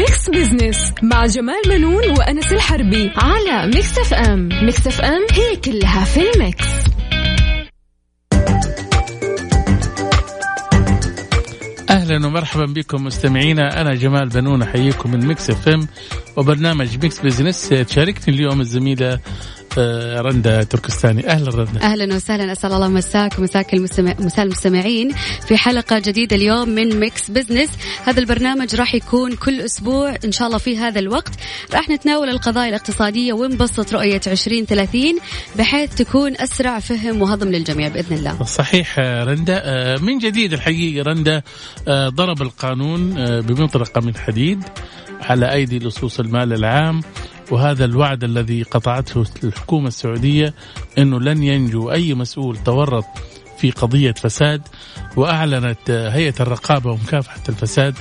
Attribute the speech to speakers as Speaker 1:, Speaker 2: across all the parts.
Speaker 1: Mix Business مع جمال بنون وأنس الحربي على Mix FM Mix FM هي كلها في ال
Speaker 2: mix. أهلا ومرحبا بكم مستمعينا. أنا جمال بنون أحييكم من Mix FM وبرنامج Mix Business تشاركني اليوم الزميلة رندا تركستاني. أهلا رندا.
Speaker 3: أهلا وسهلا. أسأل الله مساك ومساك المستمع... مساء المستمعين في حلقة جديدة اليوم من Mix Business هذا البرنامج راح يكون كل أسبوع إن شاء الله في هذا الوقت. راح نتناول القضايا الاقتصادية ونبسط رؤية 2030 بحيث تكون أسرع فهم وهضم للجميع بإذن الله.
Speaker 2: صحيح آه، رندا. آه، من جديد الحقيقة رندا ضرب القانون بمطرقه من حديد على أيدي لصوص المال العام. وهذا الوعد الذي قطعته الحكومة السعودية أنه لن ينجو أي مسؤول تورط في قضية فساد وأعلنت هيئة الرقابة ومكافحة الفساد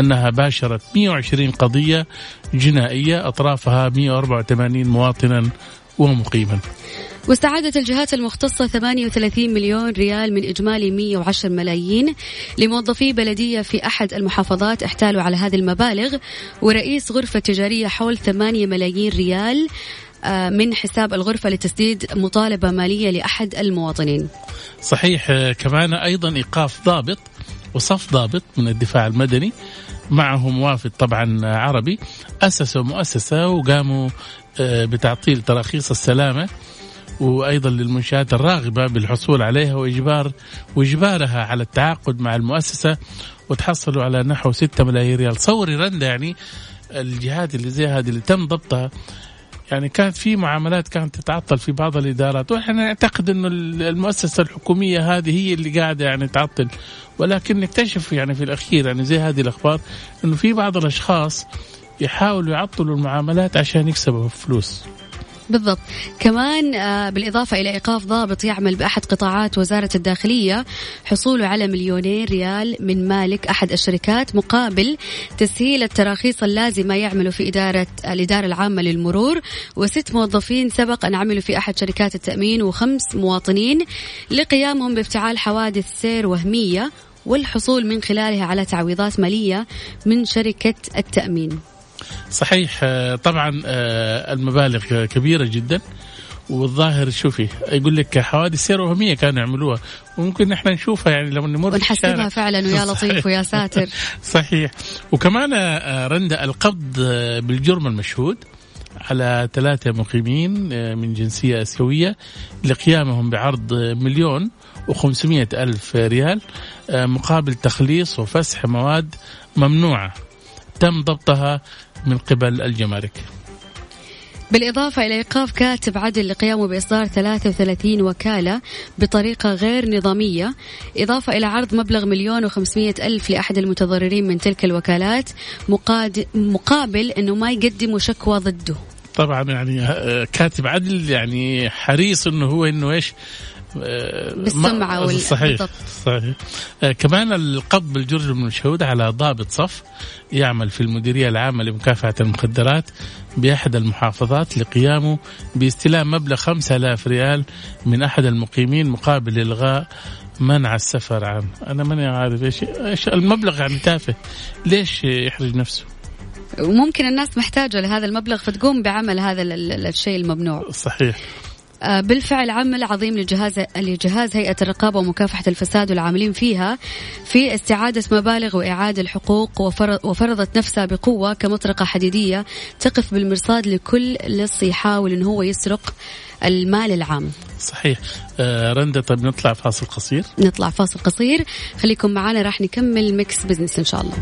Speaker 2: أنها باشرت 120 قضية جنائية أطرافها 184 مواطنا ومقيما.
Speaker 3: واستعادت الجهات المختصة 38 مليون ريال من إجمالي 110 ملايين لموظفي بلدية في أحد المحافظات احتالوا على هذه المبالغ. ورئيس غرفة تجارية حول 8 ملايين ريال آه، من حساب الغرفة لتسديد مطالبة مالية لأحد المواطنين.
Speaker 2: صحيح آه، كمان أيضا إيقاف ضابط وصف ضابط من الدفاع المدني معه موافد طبعا عربي أسسوا مؤسسة وقاموا آه، بتعطيل تراخيص السلامة. وأيضا للمنشآت الراغبة بالحصول عليها واجبار وإجبارها على التعاقد مع المؤسسة وتحصلوا على نحو 6 ملايين ريال. صوري رندا يعني الجهات اللي زي هذه اللي تم ضبطها. يعني كانت في معاملات كانت تتعطل في بعض الإدارات وإحنا نعتقد إنه المؤسسة الحكومية هذه هي اللي قاعدة يعني تعطل. ولكن نكتشف يعني في الأخير يعني زي هذه الأخبار إنه في بعض الأشخاص يحاولوا يعطلوا المعاملات عشان يكسبوا فلوس.
Speaker 3: بالضبط. كمان آه، بالإضافة إلى إيقاف ضابط يعمل بأحد قطاعات وزارة الداخلية حصوله على مليونين ريال من مالك أحد الشركات مقابل تسهيل التراخيص اللازمة يعملوا في إدارة الإدارة العامة للمرور وست موظفين سبق أن عملوا في أحد شركات التأمين وخمس مواطنين لقيامهم بافتعال حوادث سير وهمية والحصول من خلالها على تعويضات مالية من شركة التأمين.
Speaker 2: صحيح آه، طبعا آه، المبالغ كبيرة جدا. والظاهر شوفي يقول لك حوادث سير وهميه كانوا يعملوها. وممكن إحنا نشوفها يعني لما نمر
Speaker 3: ونحسبها فعلا ويا لطيف ويا ساتر.
Speaker 2: صحيح. وكمان آه، رندا القبض بالجرم المشهود على ثلاثة مقيمين من جنسية آسيوية. لقيامهم بعرض مليون وخمسمائة ألف ريال مقابل تخليص وفسح مواد ممنوعة. تم ضبطها من قبل الجمارك.
Speaker 3: بالإضافة إلى إيقاف كاتب عدل لقيامه بإصدار 33 وكالة بطريقة غير نظامية. إضافة إلى عرض مبلغ مليون وخمسمية ألف لأحد المتضررين من تلك الوكالات مقاد... مقابل أنه ما يقدموا شكوى ضده.
Speaker 2: طبعا يعني آه، كاتب عدل يعني حريص إنه هو إنه إيش
Speaker 3: بالسمعة وال...
Speaker 2: صحيح صحيح. آه كمان القبض بالجرم المشهود على ضابط صف يعمل في المديرية العامة لمكافحة المخدرات بأحد المحافظات لقيامه باستلام مبلغ 5000 ريال من أحد المقيمين مقابل إلغاء منع السفر عنه أنا ماني عارف إيش إيش المبلغ يعني تافه. ليش يحرج نفسه؟
Speaker 3: وممكن الناس محتاجة لهذا المبلغ فتقوم بعمل هذا الشيء الممنوع.
Speaker 2: صحيح.
Speaker 3: بالفعل عمل عظيم لجهاز لجهاز هيئة الرقابة ومكافحة الفساد والعاملين فيها في استعادة مبالغ وإعادة الحقوق وفرضت نفسها بقوة كمطرقة حديدية تقف بالمرصاد لكل لص يحاول أنه هو يسرق المال العام.
Speaker 2: صحيح. آه رندا طيب نطلع فاصل قصير.
Speaker 3: نطلع فاصل قصير. خليكم معنا راح نكمل Mix Business إن شاء الله.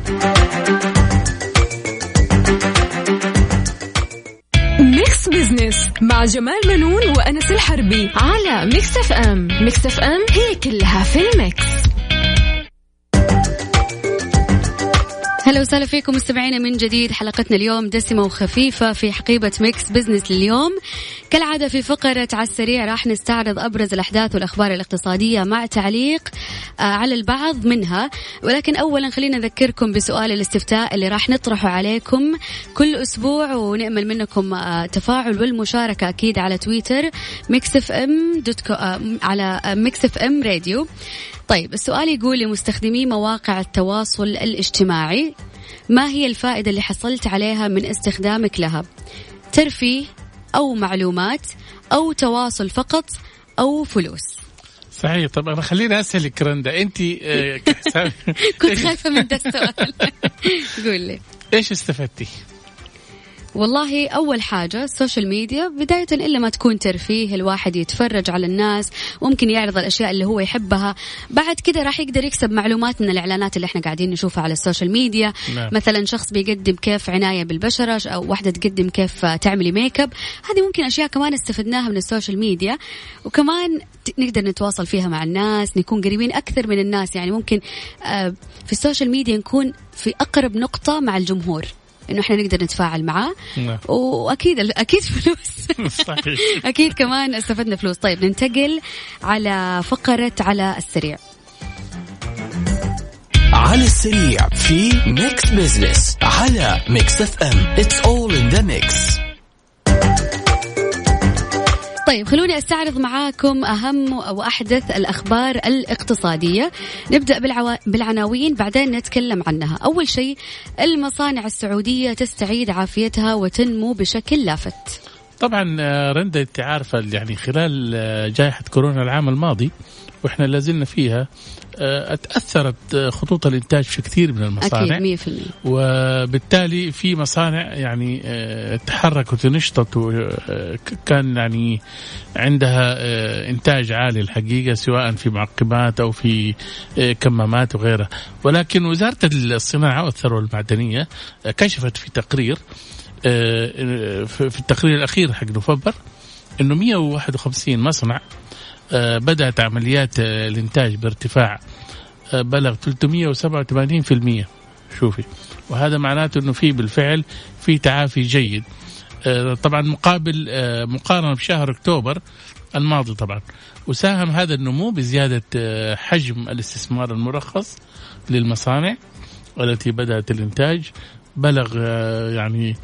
Speaker 1: Business مع جمال بنون وأنس الحربي على Mix FM Mix FM هي كلها في ال mix.
Speaker 3: هلا وسهلا فيكم مستمعينا من جديد حلقتنا اليوم دسمة وخفيفة في حقيبة Mix Business لليوم. كالعادة في فقرة على السريع راح نستعرض أبرز الأحداث والأخبار الاقتصادية مع تعليق آه، على البعض منها. ولكن أولا خلينا نذكركم بسؤال الاستفتاء اللي راح نطرحه عليكم كل أسبوع ونأمل منكم آه، تفاعل والمشاركة أكيد على تويتر Mix FM dot co آه، على Mix FM Radio. طيب السؤال يقول لمستخدمي مواقع التواصل الاجتماعي ما هي الفائدة اللي حصلت عليها من استخدامك لها؟ ترفيه أو معلومات أو تواصل فقط أو فلوس.
Speaker 2: صحيح. طب أنا خليني أسألك رندا أنت آه،
Speaker 3: كنت خايفة من ده السؤال. قول لي
Speaker 2: إيش استفدتي؟
Speaker 3: والله أول حاجة ال social media بداية إلا ما تكون ترفيه الواحد يتفرج على الناس ممكن يعرض الأشياء اللي هو يحبها. بعد كده راح يقدر يكسب معلومات من الإعلانات اللي إحنا قاعدين نشوفها على ال social media نعم. مثلا شخص بيقدم كيف عناية بالبشرة أو واحدة تقدم كيف تعملي ميك اب هذه ممكن أشياء كمان استفدناها من ال social media وكمان نقدر نتواصل فيها مع الناس نكون قريبين أكثر من الناس. يعني ممكن آه، في ال social media نكون في أقرب نقطة مع الجمهور. إنه إحنا نقدر نتفاعل معاه. نعم. وأكيد أكيد فلوس. صحيح. أكيد كمان استفدنا فلوس. طيب ننتقل على فقرة على السريع.
Speaker 4: على السريع في Mix Business على Mix FM it's all in the mix
Speaker 3: طيب خلوني أستعرض معاكم أهم وأحدث الأخبار الاقتصادية. نبدأ بالعو... بالعناوين بعدين نتكلم عنها. أول شيء المصانع السعودية تستعيد عافيتها وتنمو بشكل لافت.
Speaker 2: طبعا آه، رندا انت عارفه يعني خلال آه، جائحة كورونا العام الماضي وإحنا لازلنا فيها آه، تاثرت خطوط الإنتاج في كثير من المصانع.
Speaker 3: أكيد 100%
Speaker 2: وبالتالي في مصانع يعني آه، تحركت ونشطت وكان يعني عندها آه، إنتاج عالي الحقيقة سواء في معقمات أو في كمامات وغيرها. ولكن وزارة الصناعة والثروة المعدنية كشفت في تقرير في التقرير الأخير حق نوفمبر إنه 151 مصنع آه، بدأت عمليات آه، الإنتاج بارتفاع آه، بلغ 387% شوفي. وهذا معناته أنه في بالفعل في تعافي جيد. طبعا مقابل مقارنة بشهر أكتوبر الماضي طبعا. وساهم هذا النمو بزيادة حجم الاستثمار المرخص للمصانع التي بدأت الإنتاج. بلغ يعني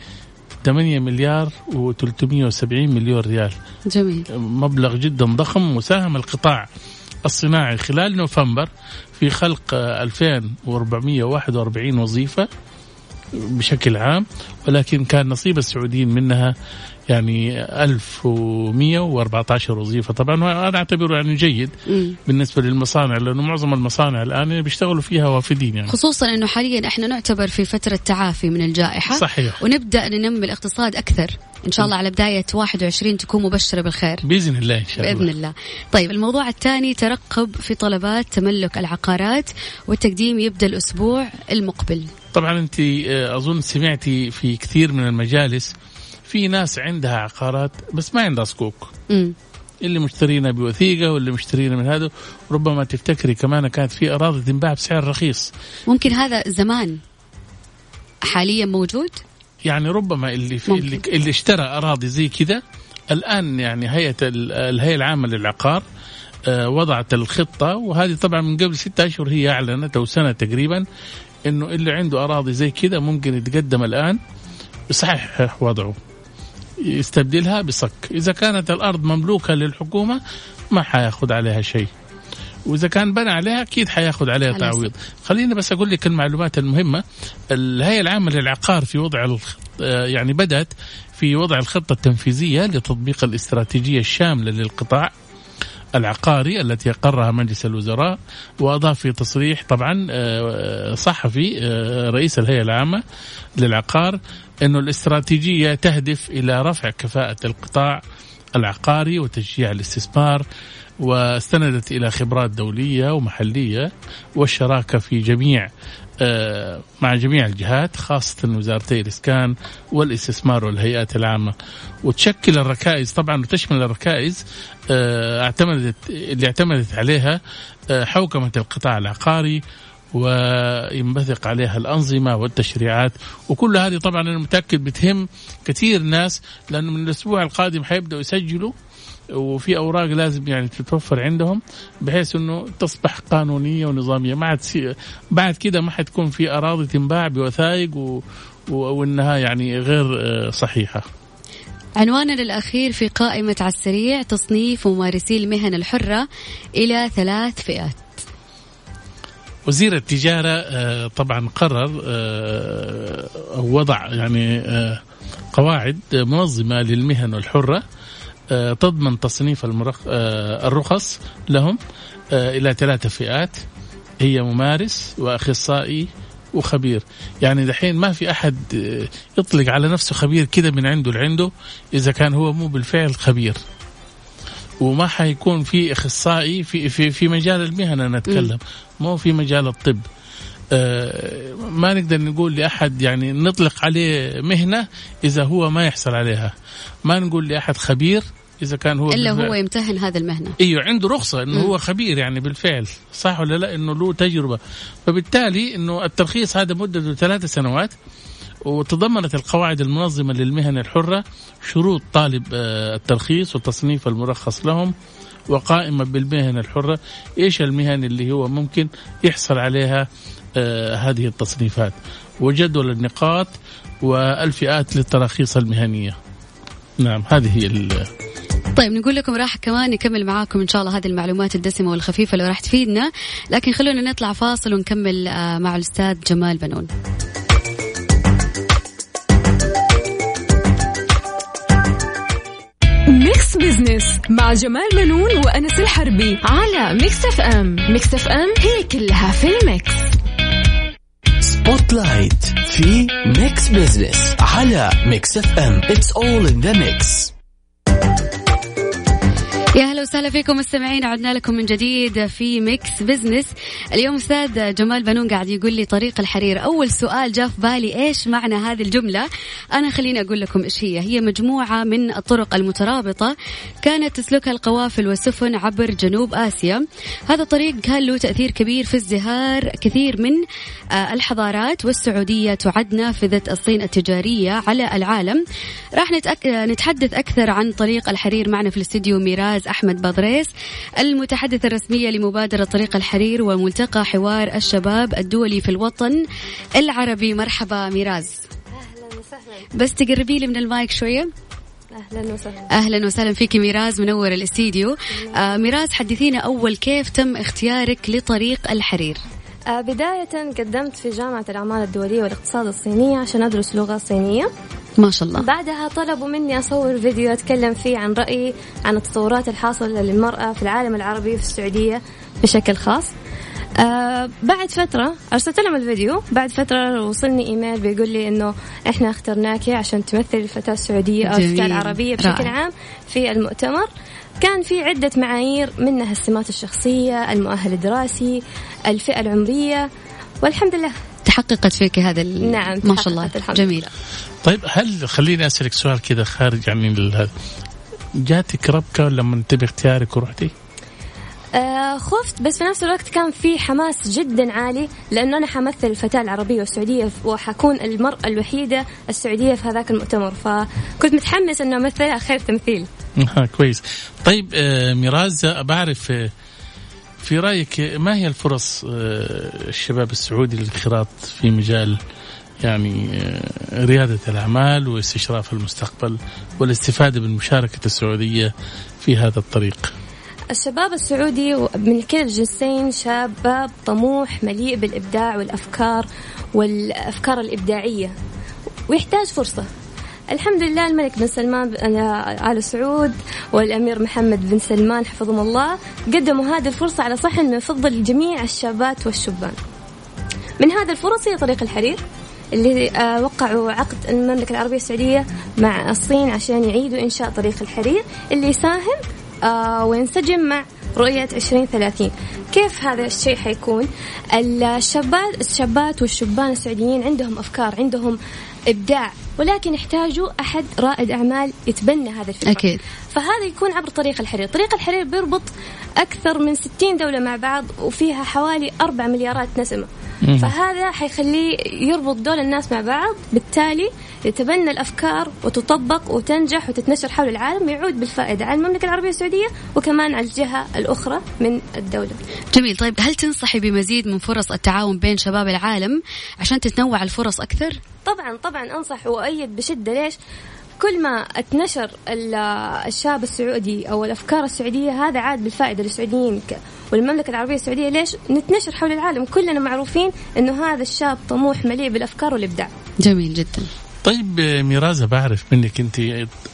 Speaker 2: 8 مليار و370 مليون ريال.
Speaker 3: جميل.
Speaker 2: مبلغ جدا ضخم وساهم القطاع الصناعي خلال نوفمبر في خلق 2441 وظيفة بشكل عام ولكن كان نصيب السعوديين منها يعني 1114 وظيفة. طبعا أنا أعتبره يعني جيد مم. بالنسبة للمصانع لأنه معظم المصانع الآن بيشتغلوا فيها وافدين يعني.
Speaker 3: خصوصا أنه حاليا إحنا نعتبر في فترة تعافي من الجائحة.
Speaker 2: صحيح.
Speaker 3: ونبدأ ننمي الاقتصاد أكثر. إن شاء الله على بداية 21 تكون مبشرة بالخير.
Speaker 2: بإذن الله إن شاء
Speaker 3: الله. بإذن الله. طيب الموضوع الثاني ترقب في طلبات تملك العقارات والتقديم يبدأ الأسبوع المقبل.
Speaker 2: طبعا أنت آه، أظن سمعتي في كثير من المجالس في ناس عندها عقارات بس ما عندها صكوك. م. اللي مشترينا بوثيقة واللي مشترينا من هذا. ربما تفتكري كمان كانت في أراضي تنباع بسعر رخيص.
Speaker 3: ممكن هذا زمان حاليا موجود؟
Speaker 2: يعني ربما اللي في اللي, اللي اشترى أراضي زي كذا الآن يعني هيئة الهيئة العامة للعقار آه، وضعت الخطة. وهذه طبعا من قبل ستة أشهر هي أعلنت أو سنة تقريبا إنه اللي عنده أراضي زي كذا ممكن يتقدم الآن. يصحح وضعه. يستبدلها بصك. إذا كانت الأرض مملوكة للحكومة ما حياخذ عليها شيء. وإذا كان بنى عليها أكيد حياخذ عليها تعويض. خليني بس أقول لك المعلومات المهمة. الهيئة العامة للعقار في وضع يعني بدأت في وضع الخطة التنفيذية لتطبيق الاستراتيجية الشاملة للقطاع. العقاري التي أقرها مجلس الوزراء وأضاف في تصريح طبعا آه، صحفي آه، رئيس الهيئة العامة للعقار أنه الاستراتيجية تهدف إلى رفع كفاءة القطاع العقاري وتشجيع الاستثمار واستندت إلى خبرات دولية ومحلية والشراكة في جميع آه، مع جميع الجهات خاصة وزارتي الإسكان والاستثمار والهيئات العامة. وتشكل الركائز طبعا وتشمل الركائز آه، اعتمدت اللي اعتمدت عليها آه، حوكمة القطاع العقاري وينبثق عليها الأنظمة والتشريعات. وكل هذه طبعا أنا متأكد بتهم كثير ناس لأنه من الأسبوع القادم حيبدأوا يسجلوا وفي أوراق لازم يعني تتوفر عندهم بحيث إنه تصبح قانونية ونظامية. ما عاد بعد كده ما حتكون في أراضي تنباع بوثائق و... وإنها يعني غير آه، صحيحة.
Speaker 3: عنواننا الأخير في قائمة على السريع تصنيف ممارسي المهن الحرة إلى ثلاث فئات.
Speaker 2: وزير التجارة آه، طبعا قرر آه، أو وضع يعني قواعد منظمة للمهن الحرة. تضمن تصنيف الرخص لهم إلى ثلاثة فئات هي ممارس وأخصائي وخبير. يعني دحين ما في أحد يطلق على نفسه خبير كده من عنده لعنده إذا كان هو مو بالفعل خبير. وما حيكون في أخصائي في في في مجال المهنة نتكلم. مو في مجال الطب. آه ما نقدر نقول لأحد يعني نطلق عليه مهنة إذا هو ما يحصل عليها. ما نقول لأحد خبير إذا كان هو
Speaker 3: إلا بالفعل. هو يمتهن هذا المهنة.
Speaker 2: إيوه عنده رخصة إنه م. هو خبير يعني بالفعل صح ولا لا؟ إنه له تجربة. فبالتالي إنه الترخيص هذا مدته ثلاث سنوات وتضمنت القواعد المنظمة للمهن الحرة شروط طالب آه، الترخيص وتصنيف المرخص لهم وقائمة بالمهن الحرة. إيش المهن اللي هو ممكن يحصل عليها؟ آه، هذه التصنيفات وجدول النقاط والفئات للتراخيص المهنية. نعم هذه هي
Speaker 3: طيب نقول لكم راح كمان نكمل معاكم إن شاء الله هذه المعلومات الدسمة والخفيفة اللي راح تفيدنا. لكن خلونا نطلع فاصل ونكمل آه، مع الأستاذ جمال بنون.
Speaker 1: Mix Business مع جمال بنون وأنس الحربي على Mix FM. Mix FM هي كلها في ال
Speaker 4: mix. Spotlight في Mix Business على Mix FM it's all in the mix
Speaker 3: يا هلا وسهلا فيكم مستمعين. عدنا لكم من جديد في Mix Business اليوم أستاذ جمال بنون قاعد يقول لي طريق الحرير. أول سؤال جاء في بالي إيش معنى هذه الجملة؟ أنا خليني أقول لكم إيش هي. هي مجموعة من الطرق المترابطة كانت تسلكها القوافل والسفن عبر جنوب آسيا. هذا الطريق كان له تأثير كبير في ازدهار كثير من آه، الحضارات والسعودية تعد نافذه الصين التجارية على العالم. راح نتحدث أكثر عن طريق الحرير معنا في الاستديو ميراز الأستاذ أحمد بادريس المتحدثة الرسمية لمبادرة طريق الحرير وملتقى حوار الشباب الدولي في الوطن العربي. مرحبا ميراز.
Speaker 5: أهلا وسهلا.
Speaker 3: بس تقربي لي من المايك شوية؟
Speaker 5: أهلا وسهلا.
Speaker 3: أهلا وسهلا فيكي ميراز منور الاستديو. آه ميراز حدثينا أول كيف تم اختيارك لطريق الحرير؟
Speaker 5: بداية قدمت في جامعة الأعمال الدولية والاقتصاد الصينية عشان أدرس لغة صينية.
Speaker 3: ما شاء الله.
Speaker 5: بعدها طلبوا مني أصور فيديو أتكلم فيه عن رأيي عن التطورات الحاصلة للمرأة في العالم العربي في السعودية بشكل خاص. آه بعد فترة أرسلت لهم الفيديو. بعد فترة وصلني إيميل بيقول لي إنه إحنا اخترناكي عشان تمثل الفتاة السعودية أو الفتاة العربية بشكل رائع. عام في المؤتمر. كان في عدة معايير منها السمات الشخصية المؤهل الدراسي الفئة العمرية والحمد لله.
Speaker 3: تحققت فيك هذا
Speaker 5: نعم
Speaker 3: ما شاء الله. جميل.
Speaker 2: طيب هل خليني أسألك سؤال كذا خارج عن جاتك ربكة لما تبي اختيارك ورحتي؟
Speaker 5: آه خفت بس في نفس الوقت كان في حماس جدا عالي لأنه أنا حمثل الفتاة العربية والسعودية وحكون المرأة الوحيدة السعودية في هذاك المؤتمر فكنت متحمس إنه امثلها خير تمثيل.
Speaker 2: آه كويس. طيب آه ميراز بعرف في رأيك ما هي الفرص الشباب السعودي للانخراط في مجال يعني ريادة الأعمال واستشراف المستقبل والاستفادة من مشاركة السعودية في هذا الطريق
Speaker 5: الشباب السعودي من كلا الجنسين شباب طموح مليء بالإبداع والأفكار والأفكار الإبداعية ويحتاج فرصة. الحمد لله الملك بن سلمان آل سعود والأمير محمد بن سلمان حفظهم الله قدموا هذه الفرصة على صحن من فضل جميع الشابات والشبان. من هذه الفرص هي طريق الحرير اللي آه، وقعوا عقد المملكة العربية السعودية مع الصين عشان يعيدوا إنشاء طريق الحرير اللي يساهم وينسجم مع رؤية 2030 كيف هذا الشيء حيكون؟ الشابات الشابات والشبان السعوديين عندهم أفكار عندهم إبداع. ولكن يحتاجوا أحد رائد أعمال يتبنى هذا الفكرة
Speaker 3: أكيد.
Speaker 5: فهذا يكون عبر طريق الحرير طريق الحرير بيربط أكثر من 60 دولة مع بعض وفيها حوالي 4 مليارات نسمة فهذا حيخليه يربط دول الناس مع بعض بالتالي يتبنى الأفكار وتطبق وتنجح وتتنشر حول العالم يعود بالفائدة على المملكة العربية السعودية وكمان على الجهة الأخرى من الدولة.
Speaker 3: جميل طيب هل تنصحي بمزيد من فرص التعاون بين شباب العالم عشان تتنوع الفرص أكثر؟
Speaker 5: طبعا طبعا أنصح وأؤيد بشدة. ليش؟ كل ما اتنشر الشاب السعودي أو الأفكار السعودية هذا عاد بالفائدة للسعوديين والمملكة العربية السعودية. ليش؟ نتنشر حول العالم. كلنا معروفين أنه هذا الشاب طموح مليء بالأفكار والإبداع.
Speaker 3: جميل جدا.
Speaker 2: طيب ميرازة بعرف منك أنت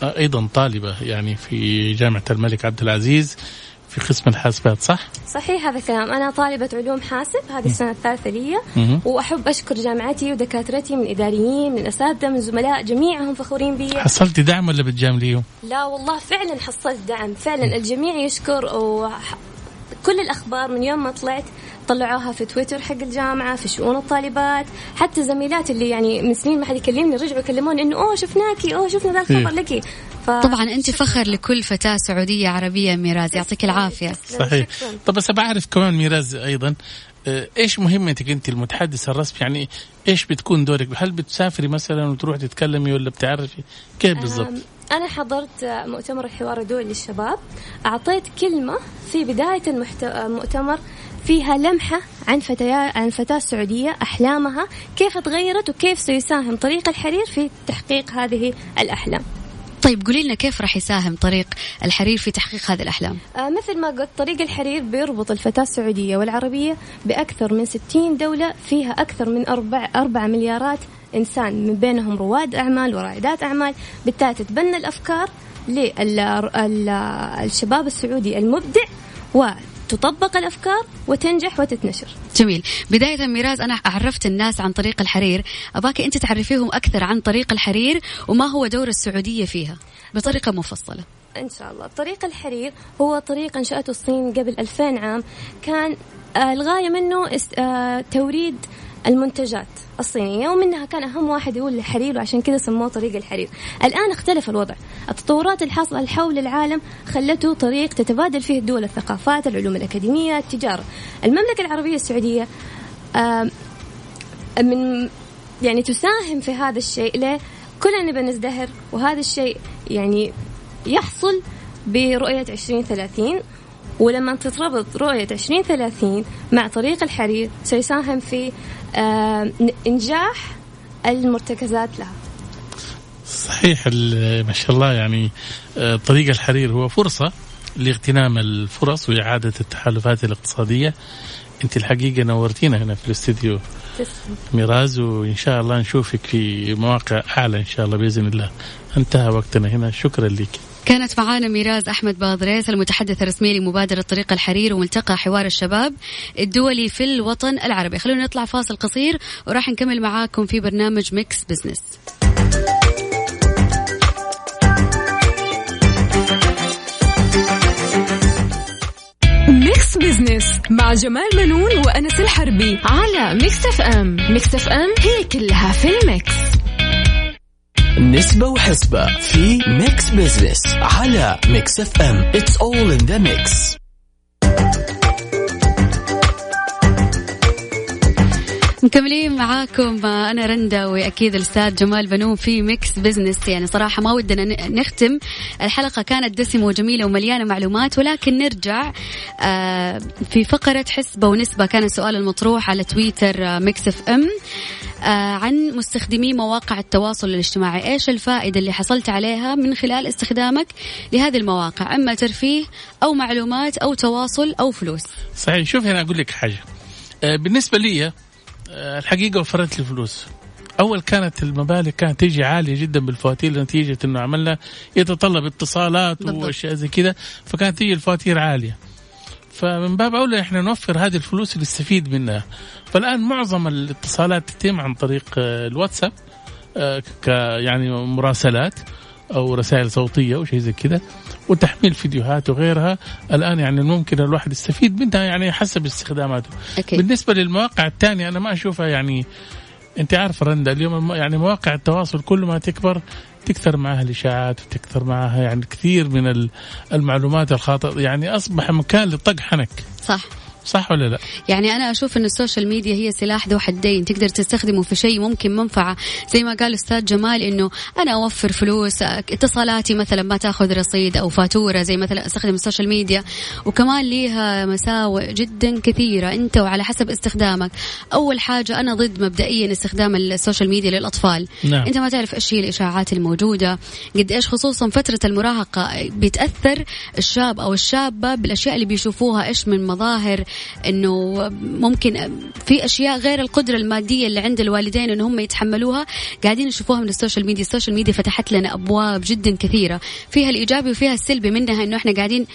Speaker 2: أيضا طالبة يعني في جامعة الملك عبد العزيز. في قسم الحاسبات صح؟
Speaker 5: صحيح هذا الكلام أنا طالبة علوم حاسب هذه السنة الثالثة لي وأحب أشكر جامعتي ودكاترتي من إداريين من أساتذة من زملاء جميعهم فخورين بي
Speaker 2: حصلتي دعم ولا بتجامليهم؟
Speaker 5: لا والله فعلا حصلت دعم فعلا الجميع يشكر وكل الأخبار من يوم ما طلعت طلعوها في تويتر حق الجامعة في شؤون الطالبات حتى زميلات اللي يعني من سنين ما حد يكلمني رجعوا يكلموني إنه أوه شفناكي أوه شفنا ذا الخبر إيه. لك.
Speaker 3: طبعا أنت فخر لكل فتاة سعودية عربية ميراز يعطيك العافية.
Speaker 2: صحيح. طب بس بعرف كمان ميراز أيضا آه، إيش مهمتك أنت المتحدث الرسمي يعني إيش بتكون دورك؟ هل بتسافري مثلا وتروح تتكلمي ولا بتعرفي؟ كيف بالضبط؟
Speaker 5: أنا حضرت مؤتمر الحوار الدولي للشباب أعطيت كلمة في بداية المؤتمر فيها لمحة عن فتيات عن فتاة سعودية أحلامها كيف تغيرت وكيف سيساهم طريق الحرير في تحقيق هذه الأحلام.
Speaker 3: طيب قولي لنا كيف راح يساهم طريق الحرير في تحقيق هذه الأحلام؟
Speaker 5: آه مثل ما قلت طريق الحرير بيربط الفتاة السعودية والعربية بأكثر من 60 دولة فيها أكثر من 4, 4 مليارات إنسان من بينهم رواد أعمال ورائدات أعمال. بالتالي تتبنى الأفكار للشباب السعودي المبدع تطبق الأفكار وتنجح وتتنشر.
Speaker 3: جميل، بداية ميراز أنا عرفت الناس عن طريق الحرير، أباك أنت تعرفيهم أكثر عن طريق الحرير وما هو دور السعودية فيها؟ بطريقة مفصلة.
Speaker 5: إن شاء الله، طريق الحرير هو طريق أنشأته الصين قبل 2000 عام، كان آه، الغاية منه آه، توريد المنتجات الصينية ومنها كان أهم واحد هو الحرير وعشان كذا سموه طريق الحرير. الآن اختلف الوضع. التطورات الحاصلة حول العالم خلته طريق تتبادل فيه الدول الثقافات العلوم الأكاديمية التجارة. المملكة العربية السعودية من يعني تساهم في هذا الشيء ليه؟ كلنا نبى نزدهر وهذا الشيء يعني يحصل برؤية 2030 ولما تتربط رؤية 2030 مع طريق الحرير سيساهم في إنجاح المرتكزات لها.
Speaker 2: صحيح ما شاء الله يعني آه، طريق الحرير هو فرصة لاغتنام الفرص وإعادة التحالفات الاقتصادية. أنت الحقيقة نورتينا هنا في الاستديو ميراز وإن شاء الله نشوفك في مواقع أعلى إن شاء الله بإذن الله. انتهى وقتنا هنا. شكرا لك.
Speaker 3: كانت معانا ميراز أحمد بادريس المتحدث الرسمي لمبادرة طريق الحرير وملتقى حوار الشباب الدولي في الوطن العربي. خلونا نطلع فاصل قصير وراح نكمل معاكم في برنامج Mix Business
Speaker 1: Mix Business مع جمال بنون وأنس الحربي على Mix FM Mix FM هي كلها في ال mix.
Speaker 4: نسبة وحسبة في Mix Business على Mix FM it's all in the mix
Speaker 3: مكملين معاكم. أنا رندا وأكيد الأستاذ جمال بنون في Mix Business يعني صراحة ما ودنا نختم. الحلقة كانت دسمة وجميلة ومليانة معلومات ولكن نرجع آه، في فقرة حسبة ونسبة. كان السؤال المطروح على تويتر Mix FM عن مستخدمي مواقع التواصل الاجتماعي. إيش الفائدة اللي حصلت عليها من خلال استخدامك لهذه المواقع؟ أما ترفيه أو معلومات أو تواصل أو فلوس.
Speaker 2: صحيح شوف هنا أقول لك حاجة. آه، بالنسبة لي آه، الحقيقة وفرت لي فلوس. أول كانت المبالغ كانت تيجي عالية جدا بالفواتير نتيجة إنه عملنا يتطلب اتصالات وأشياء زي كذا فكانت تيجي الفواتير عالية. فمن باب أولى إحنا نوفر هذه الفلوس اللي نستفيد منها. فالآن معظم الاتصالات تتم عن طريق آه، الواتساب آه، ك يعني مراسلات. أو رسائل صوتية أو شيء زي كذا وتحميل فيديوهات وغيرها. الآن يعني ممكن الواحد يستفيد منها يعني حسب استخداماته. أكيد. بالنسبة للمواقع الثانية أنا ما أشوفها يعني أنت عارف رندا اليوم يعني مواقع التواصل كل ما تكبر تكثر معها الإشاعات وتكثر معها يعني كثير من المعلومات الخاطئة. يعني أصبح مكان لطق حنك.
Speaker 3: صح.
Speaker 2: صح ولا لا؟
Speaker 3: يعني أنا أشوف إن ال social media هي سلاح ذو حدين تقدر تستخدمه في شيء ممكن منفعة زي ما قال أستاذ جمال إنه أنا أوفر فلوس اتصالاتي مثلا ما تأخذ رصيد أو فاتورة زي مثلا أستخدم ال social media وكمان ليها مساوئ جدا كثيرة أنت وعلى حسب استخدامك أول حاجة أنا ضد مبدئيا استخدام ال social media للأطفال
Speaker 2: نعم.
Speaker 3: أنت ما تعرف إيش هي الإشاعات الموجودة قد إيش خصوصا فترة المراهقة بيتاثر الشاب أو الشابة بالأشياء اللي بيشوفوها إيش من مظاهر إنه ممكن في أشياء غير القدرة المادية اللي عند الوالدين ان هم يتحملوها. قاعدين نشوفوها من ال social media. ال social media فتحت لنا أبواب جدا كثيرة. فيها الإيجابي وفيها السلبي منها إنه إحنا قاعدين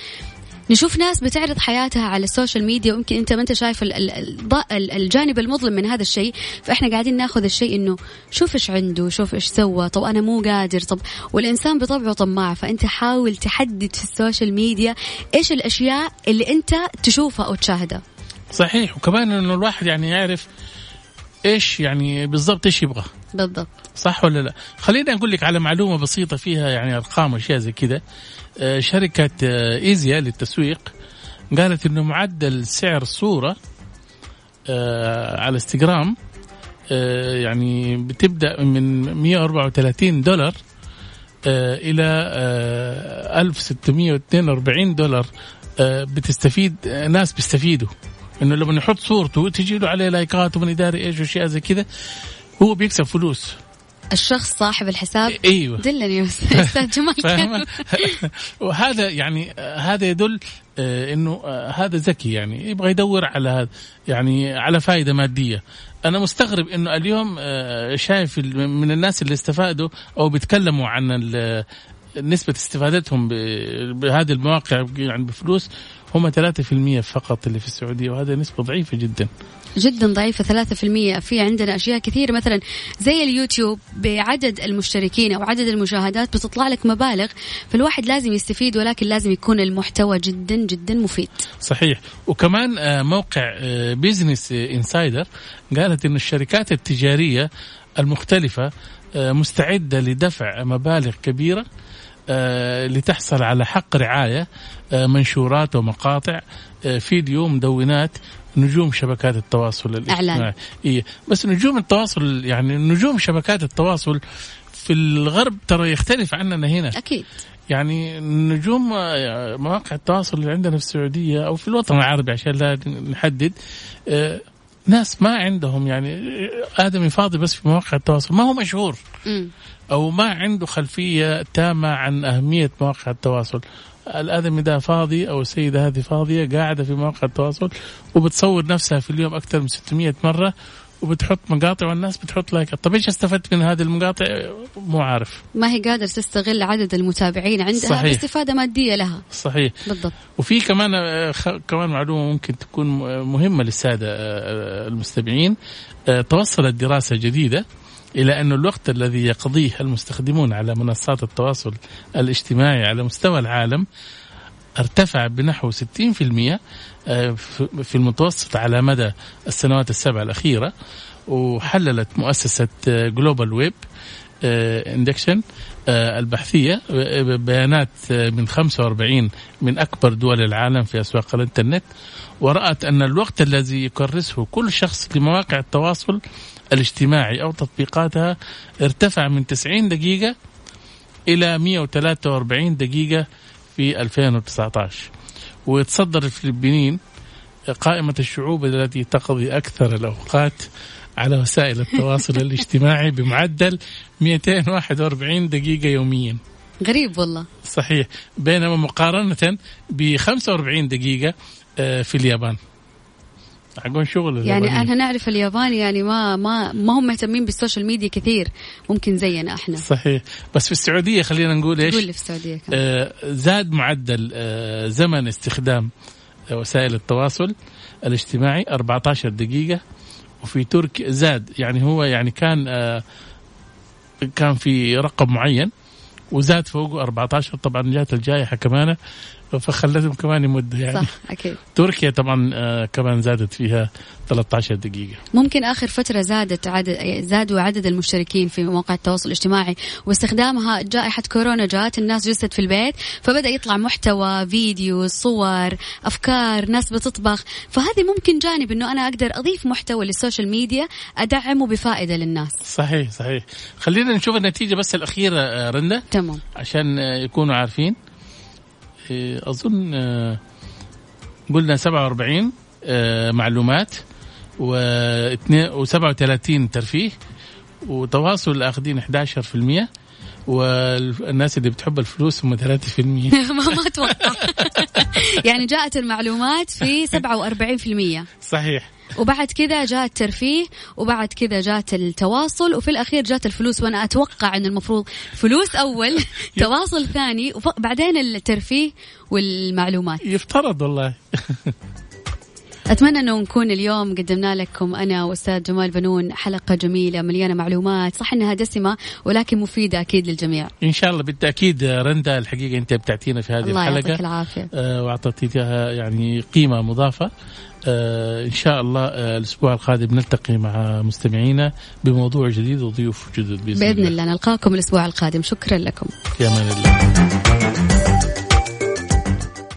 Speaker 3: نشوف ناس بتعرض حياتها على ال social media ويمكن أنت ما أنت شايف ال- ال- ال- الجانب المظلم من هذا الشيء فإحنا قاعدين ناخذ الشيء إنه شوف إيش عنده شوف إيش سوى طب أنا مو قادر طب والإنسان بطبعه طماع فأنت حاول تحدد في ال social media إيش الأشياء اللي أنت تشوفها أو تشاهدها.
Speaker 2: صحيح. وكمان إنه الواحد يعني يعرف إيش يعني بالضبط إيش يبغى.
Speaker 3: بالضبط.
Speaker 2: صح ولا لا؟ خليني أقول لك على معلومة بسيطة فيها يعني أرقام وأشياء زي كذا آه، شركة آه، ايزيا للتسويق قالت إنه معدل سعر صورة آه، على انستغرام آه، يعني بتبدأ من 134 دولار آه، آه، 1642 دولار آه، بتستفيد آه، ناس بيستفيدوا. إنه لما يحط صورته تجي له عليه لايكات ومن يداري إيش واشياء زي كذا هو بيكسب فلوس.
Speaker 3: الشخص صاحب الحساب
Speaker 2: إيوه.
Speaker 3: دلني أستاذ جمال؟
Speaker 2: وهذا يعني هذا يدل آه، إنه آه، هذا ذكي يعني يبغى يدور على هذا يعني على فائدة مادية. أنا مستغرب إنه اليوم آه، شايف من الناس اللي استفادوا أو بيتكلموا عن نسبة استفادتهم بهذه المواقع يعني بفلوس هم 3% فقط اللي في السعودية وهذا نسبة ضعيفة جدا.
Speaker 3: جدا ضعيفة ثلاثة في المية. في عندنا أشياء كثير مثلا زي اليوتيوب بعدد المشتركين أو عدد المشاهدات بتطلع لك مبالغ فالواحد لازم يستفيد ولكن لازم يكون المحتوى جدا جدا مفيد.
Speaker 2: صحيح. وكمان آه، موقع Business Insider قالت إن الشركات التجارية المختلفة آه، مستعدة لدفع مبالغ كبيرة آه، لتحصل على حق رعاية آه، منشورات ومقاطع آه، فيديو مدونات نجوم شبكات التواصل الاجتماعي. إيه بس نجوم التواصل يعني نجوم شبكات التواصل في الغرب ترى يختلف عننا هنا
Speaker 3: أكيد
Speaker 2: يعني نجوم آه، مواقع التواصل اللي عندنا في السعودية أو في الوطن العربي عشان لا نحدد آه، ناس ما عندهم يعني آه، آدمي فاضي بس في مواقع التواصل ما هو مشهور
Speaker 3: مم.
Speaker 2: أو ما عنده خلفية تامة عن أهمية مواقع التواصل. الآدمي ده فاضي أو السيدة هذه فاضية قاعدة في مواقع التواصل وبتصور نفسها في اليوم أكثر من 600 مرة وبتحط مقاطع والناس بتحط لايكات. طب إيش استفدت من هذه المقاطع؟ مو عارف.
Speaker 3: ما هي قادر تستغل عدد المتابعين عندها
Speaker 2: صحيح.
Speaker 3: باستفادة مادية لها.
Speaker 2: صحيح.
Speaker 3: بالضبط.
Speaker 2: وفي كمان آه، خ- كمان معلومة ممكن تكون م- مهمة للسادة آه، المستمعين. آه، توصلت دراسة جديدة إلى أن الوقت الذي يقضيه المستخدمون على منصات التواصل الاجتماعي على مستوى العالم ارتفع بنحو 60% آه، في المتوسط على مدى السنوات السبع الأخيرة وحللت مؤسسة Global Web Index البحثية آه، بيانات آه، من 45 من أكبر دول العالم في أسواق الإنترنت ورأت أن الوقت الذي يكرسه كل شخص لمواقع التواصل الاجتماعي أو تطبيقاتها ارتفع من 90 دقيقة إلى 143 دقيقة في 2019 ويتصدر الفلبينيين قائمة الشعوب التي تقضي أكثر الأوقات على وسائل التواصل الاجتماعي بمعدل 241 دقيقة يوميا.
Speaker 3: غريب والله.
Speaker 2: صحيح. بينما مقارنة ب 45 دقيقة آه، في اليابان. حقون شغل
Speaker 3: يعني. أنا نعرف اليابان يعني ما ما ما هم مهتمين بالسوشيال ميديا كثير. ممكن زينا إحنا.
Speaker 2: صحيح. بس في السعودية خلينا نقول إيش؟
Speaker 3: قول في السعودية كمان
Speaker 2: آه، زاد معدل آه، زمن استخدام آه، وسائل التواصل الاجتماعي 14 دقيقة. وفي تركيا زاد يعني هو يعني كان آه، كان في رقم معين وزاد فوقه 14 طبعا جات الجائحة كمان فخلتهم كمان يمدوا يعني.
Speaker 3: صح أكيد.
Speaker 2: تركيا طبعا آه كمان زادت فيها 13 دقيقة.
Speaker 3: ممكن آخر فترة زادت عدد زادوا عدد المشتركين في مواقع التواصل الاجتماعي واستخدامها جائحة كورونا جات الناس جلست في البيت فبدأ يطلع محتوى فيديو صور أفكار ناس بتطبخ. فهذه ممكن جانب أنه أنا أقدر أضيف محتوى لل social media أدعمه بفائدة للناس.
Speaker 2: صحيح صحيح. خلينا نشوف النتيجة بس الأخيرة آه، رندا.
Speaker 3: تمام.
Speaker 2: عشان آه، يكونوا عارفين. إيه، أظن آه، قلنا 47 آه، معلومات و37 ترفيه وتواصل اخذين 11% والناس اللي بتحب الفلوس هم 3%
Speaker 3: ما ما أتوقع. يعني جاءت المعلومات في 47%
Speaker 2: صحيح.
Speaker 3: وبعد كذا جاء الترفيه وبعد كذا جات التواصل وفي الأخير جات الفلوس. وأنا أتوقع إن المفروض فلوس أول تواصل ثاني وبعدين الترفيه والمعلومات.
Speaker 2: يفترض والله.
Speaker 3: أتمنى أنه نكون اليوم قدمنا لكم أنا وأستاذ جمال بنون حلقة جميلة مليانة معلومات صح إنها دسمة ولكن مفيدة أكيد للجميع.
Speaker 2: إن شاء الله بالتأكيد رندا الحقيقة أنت بتعطينا في هذه
Speaker 3: الله
Speaker 2: الحلقة.
Speaker 3: يعطيك العافية.
Speaker 2: آه واعطيتها يعني قيمة مضافة. آه إن شاء الله آه الأسبوع القادم نلتقي مع مستمعينا بموضوع جديد وضيوف جدد بإذن,
Speaker 3: بإذن الله نلقاكم الأسبوع القادم. شكرا لكم.
Speaker 2: في أمان الله.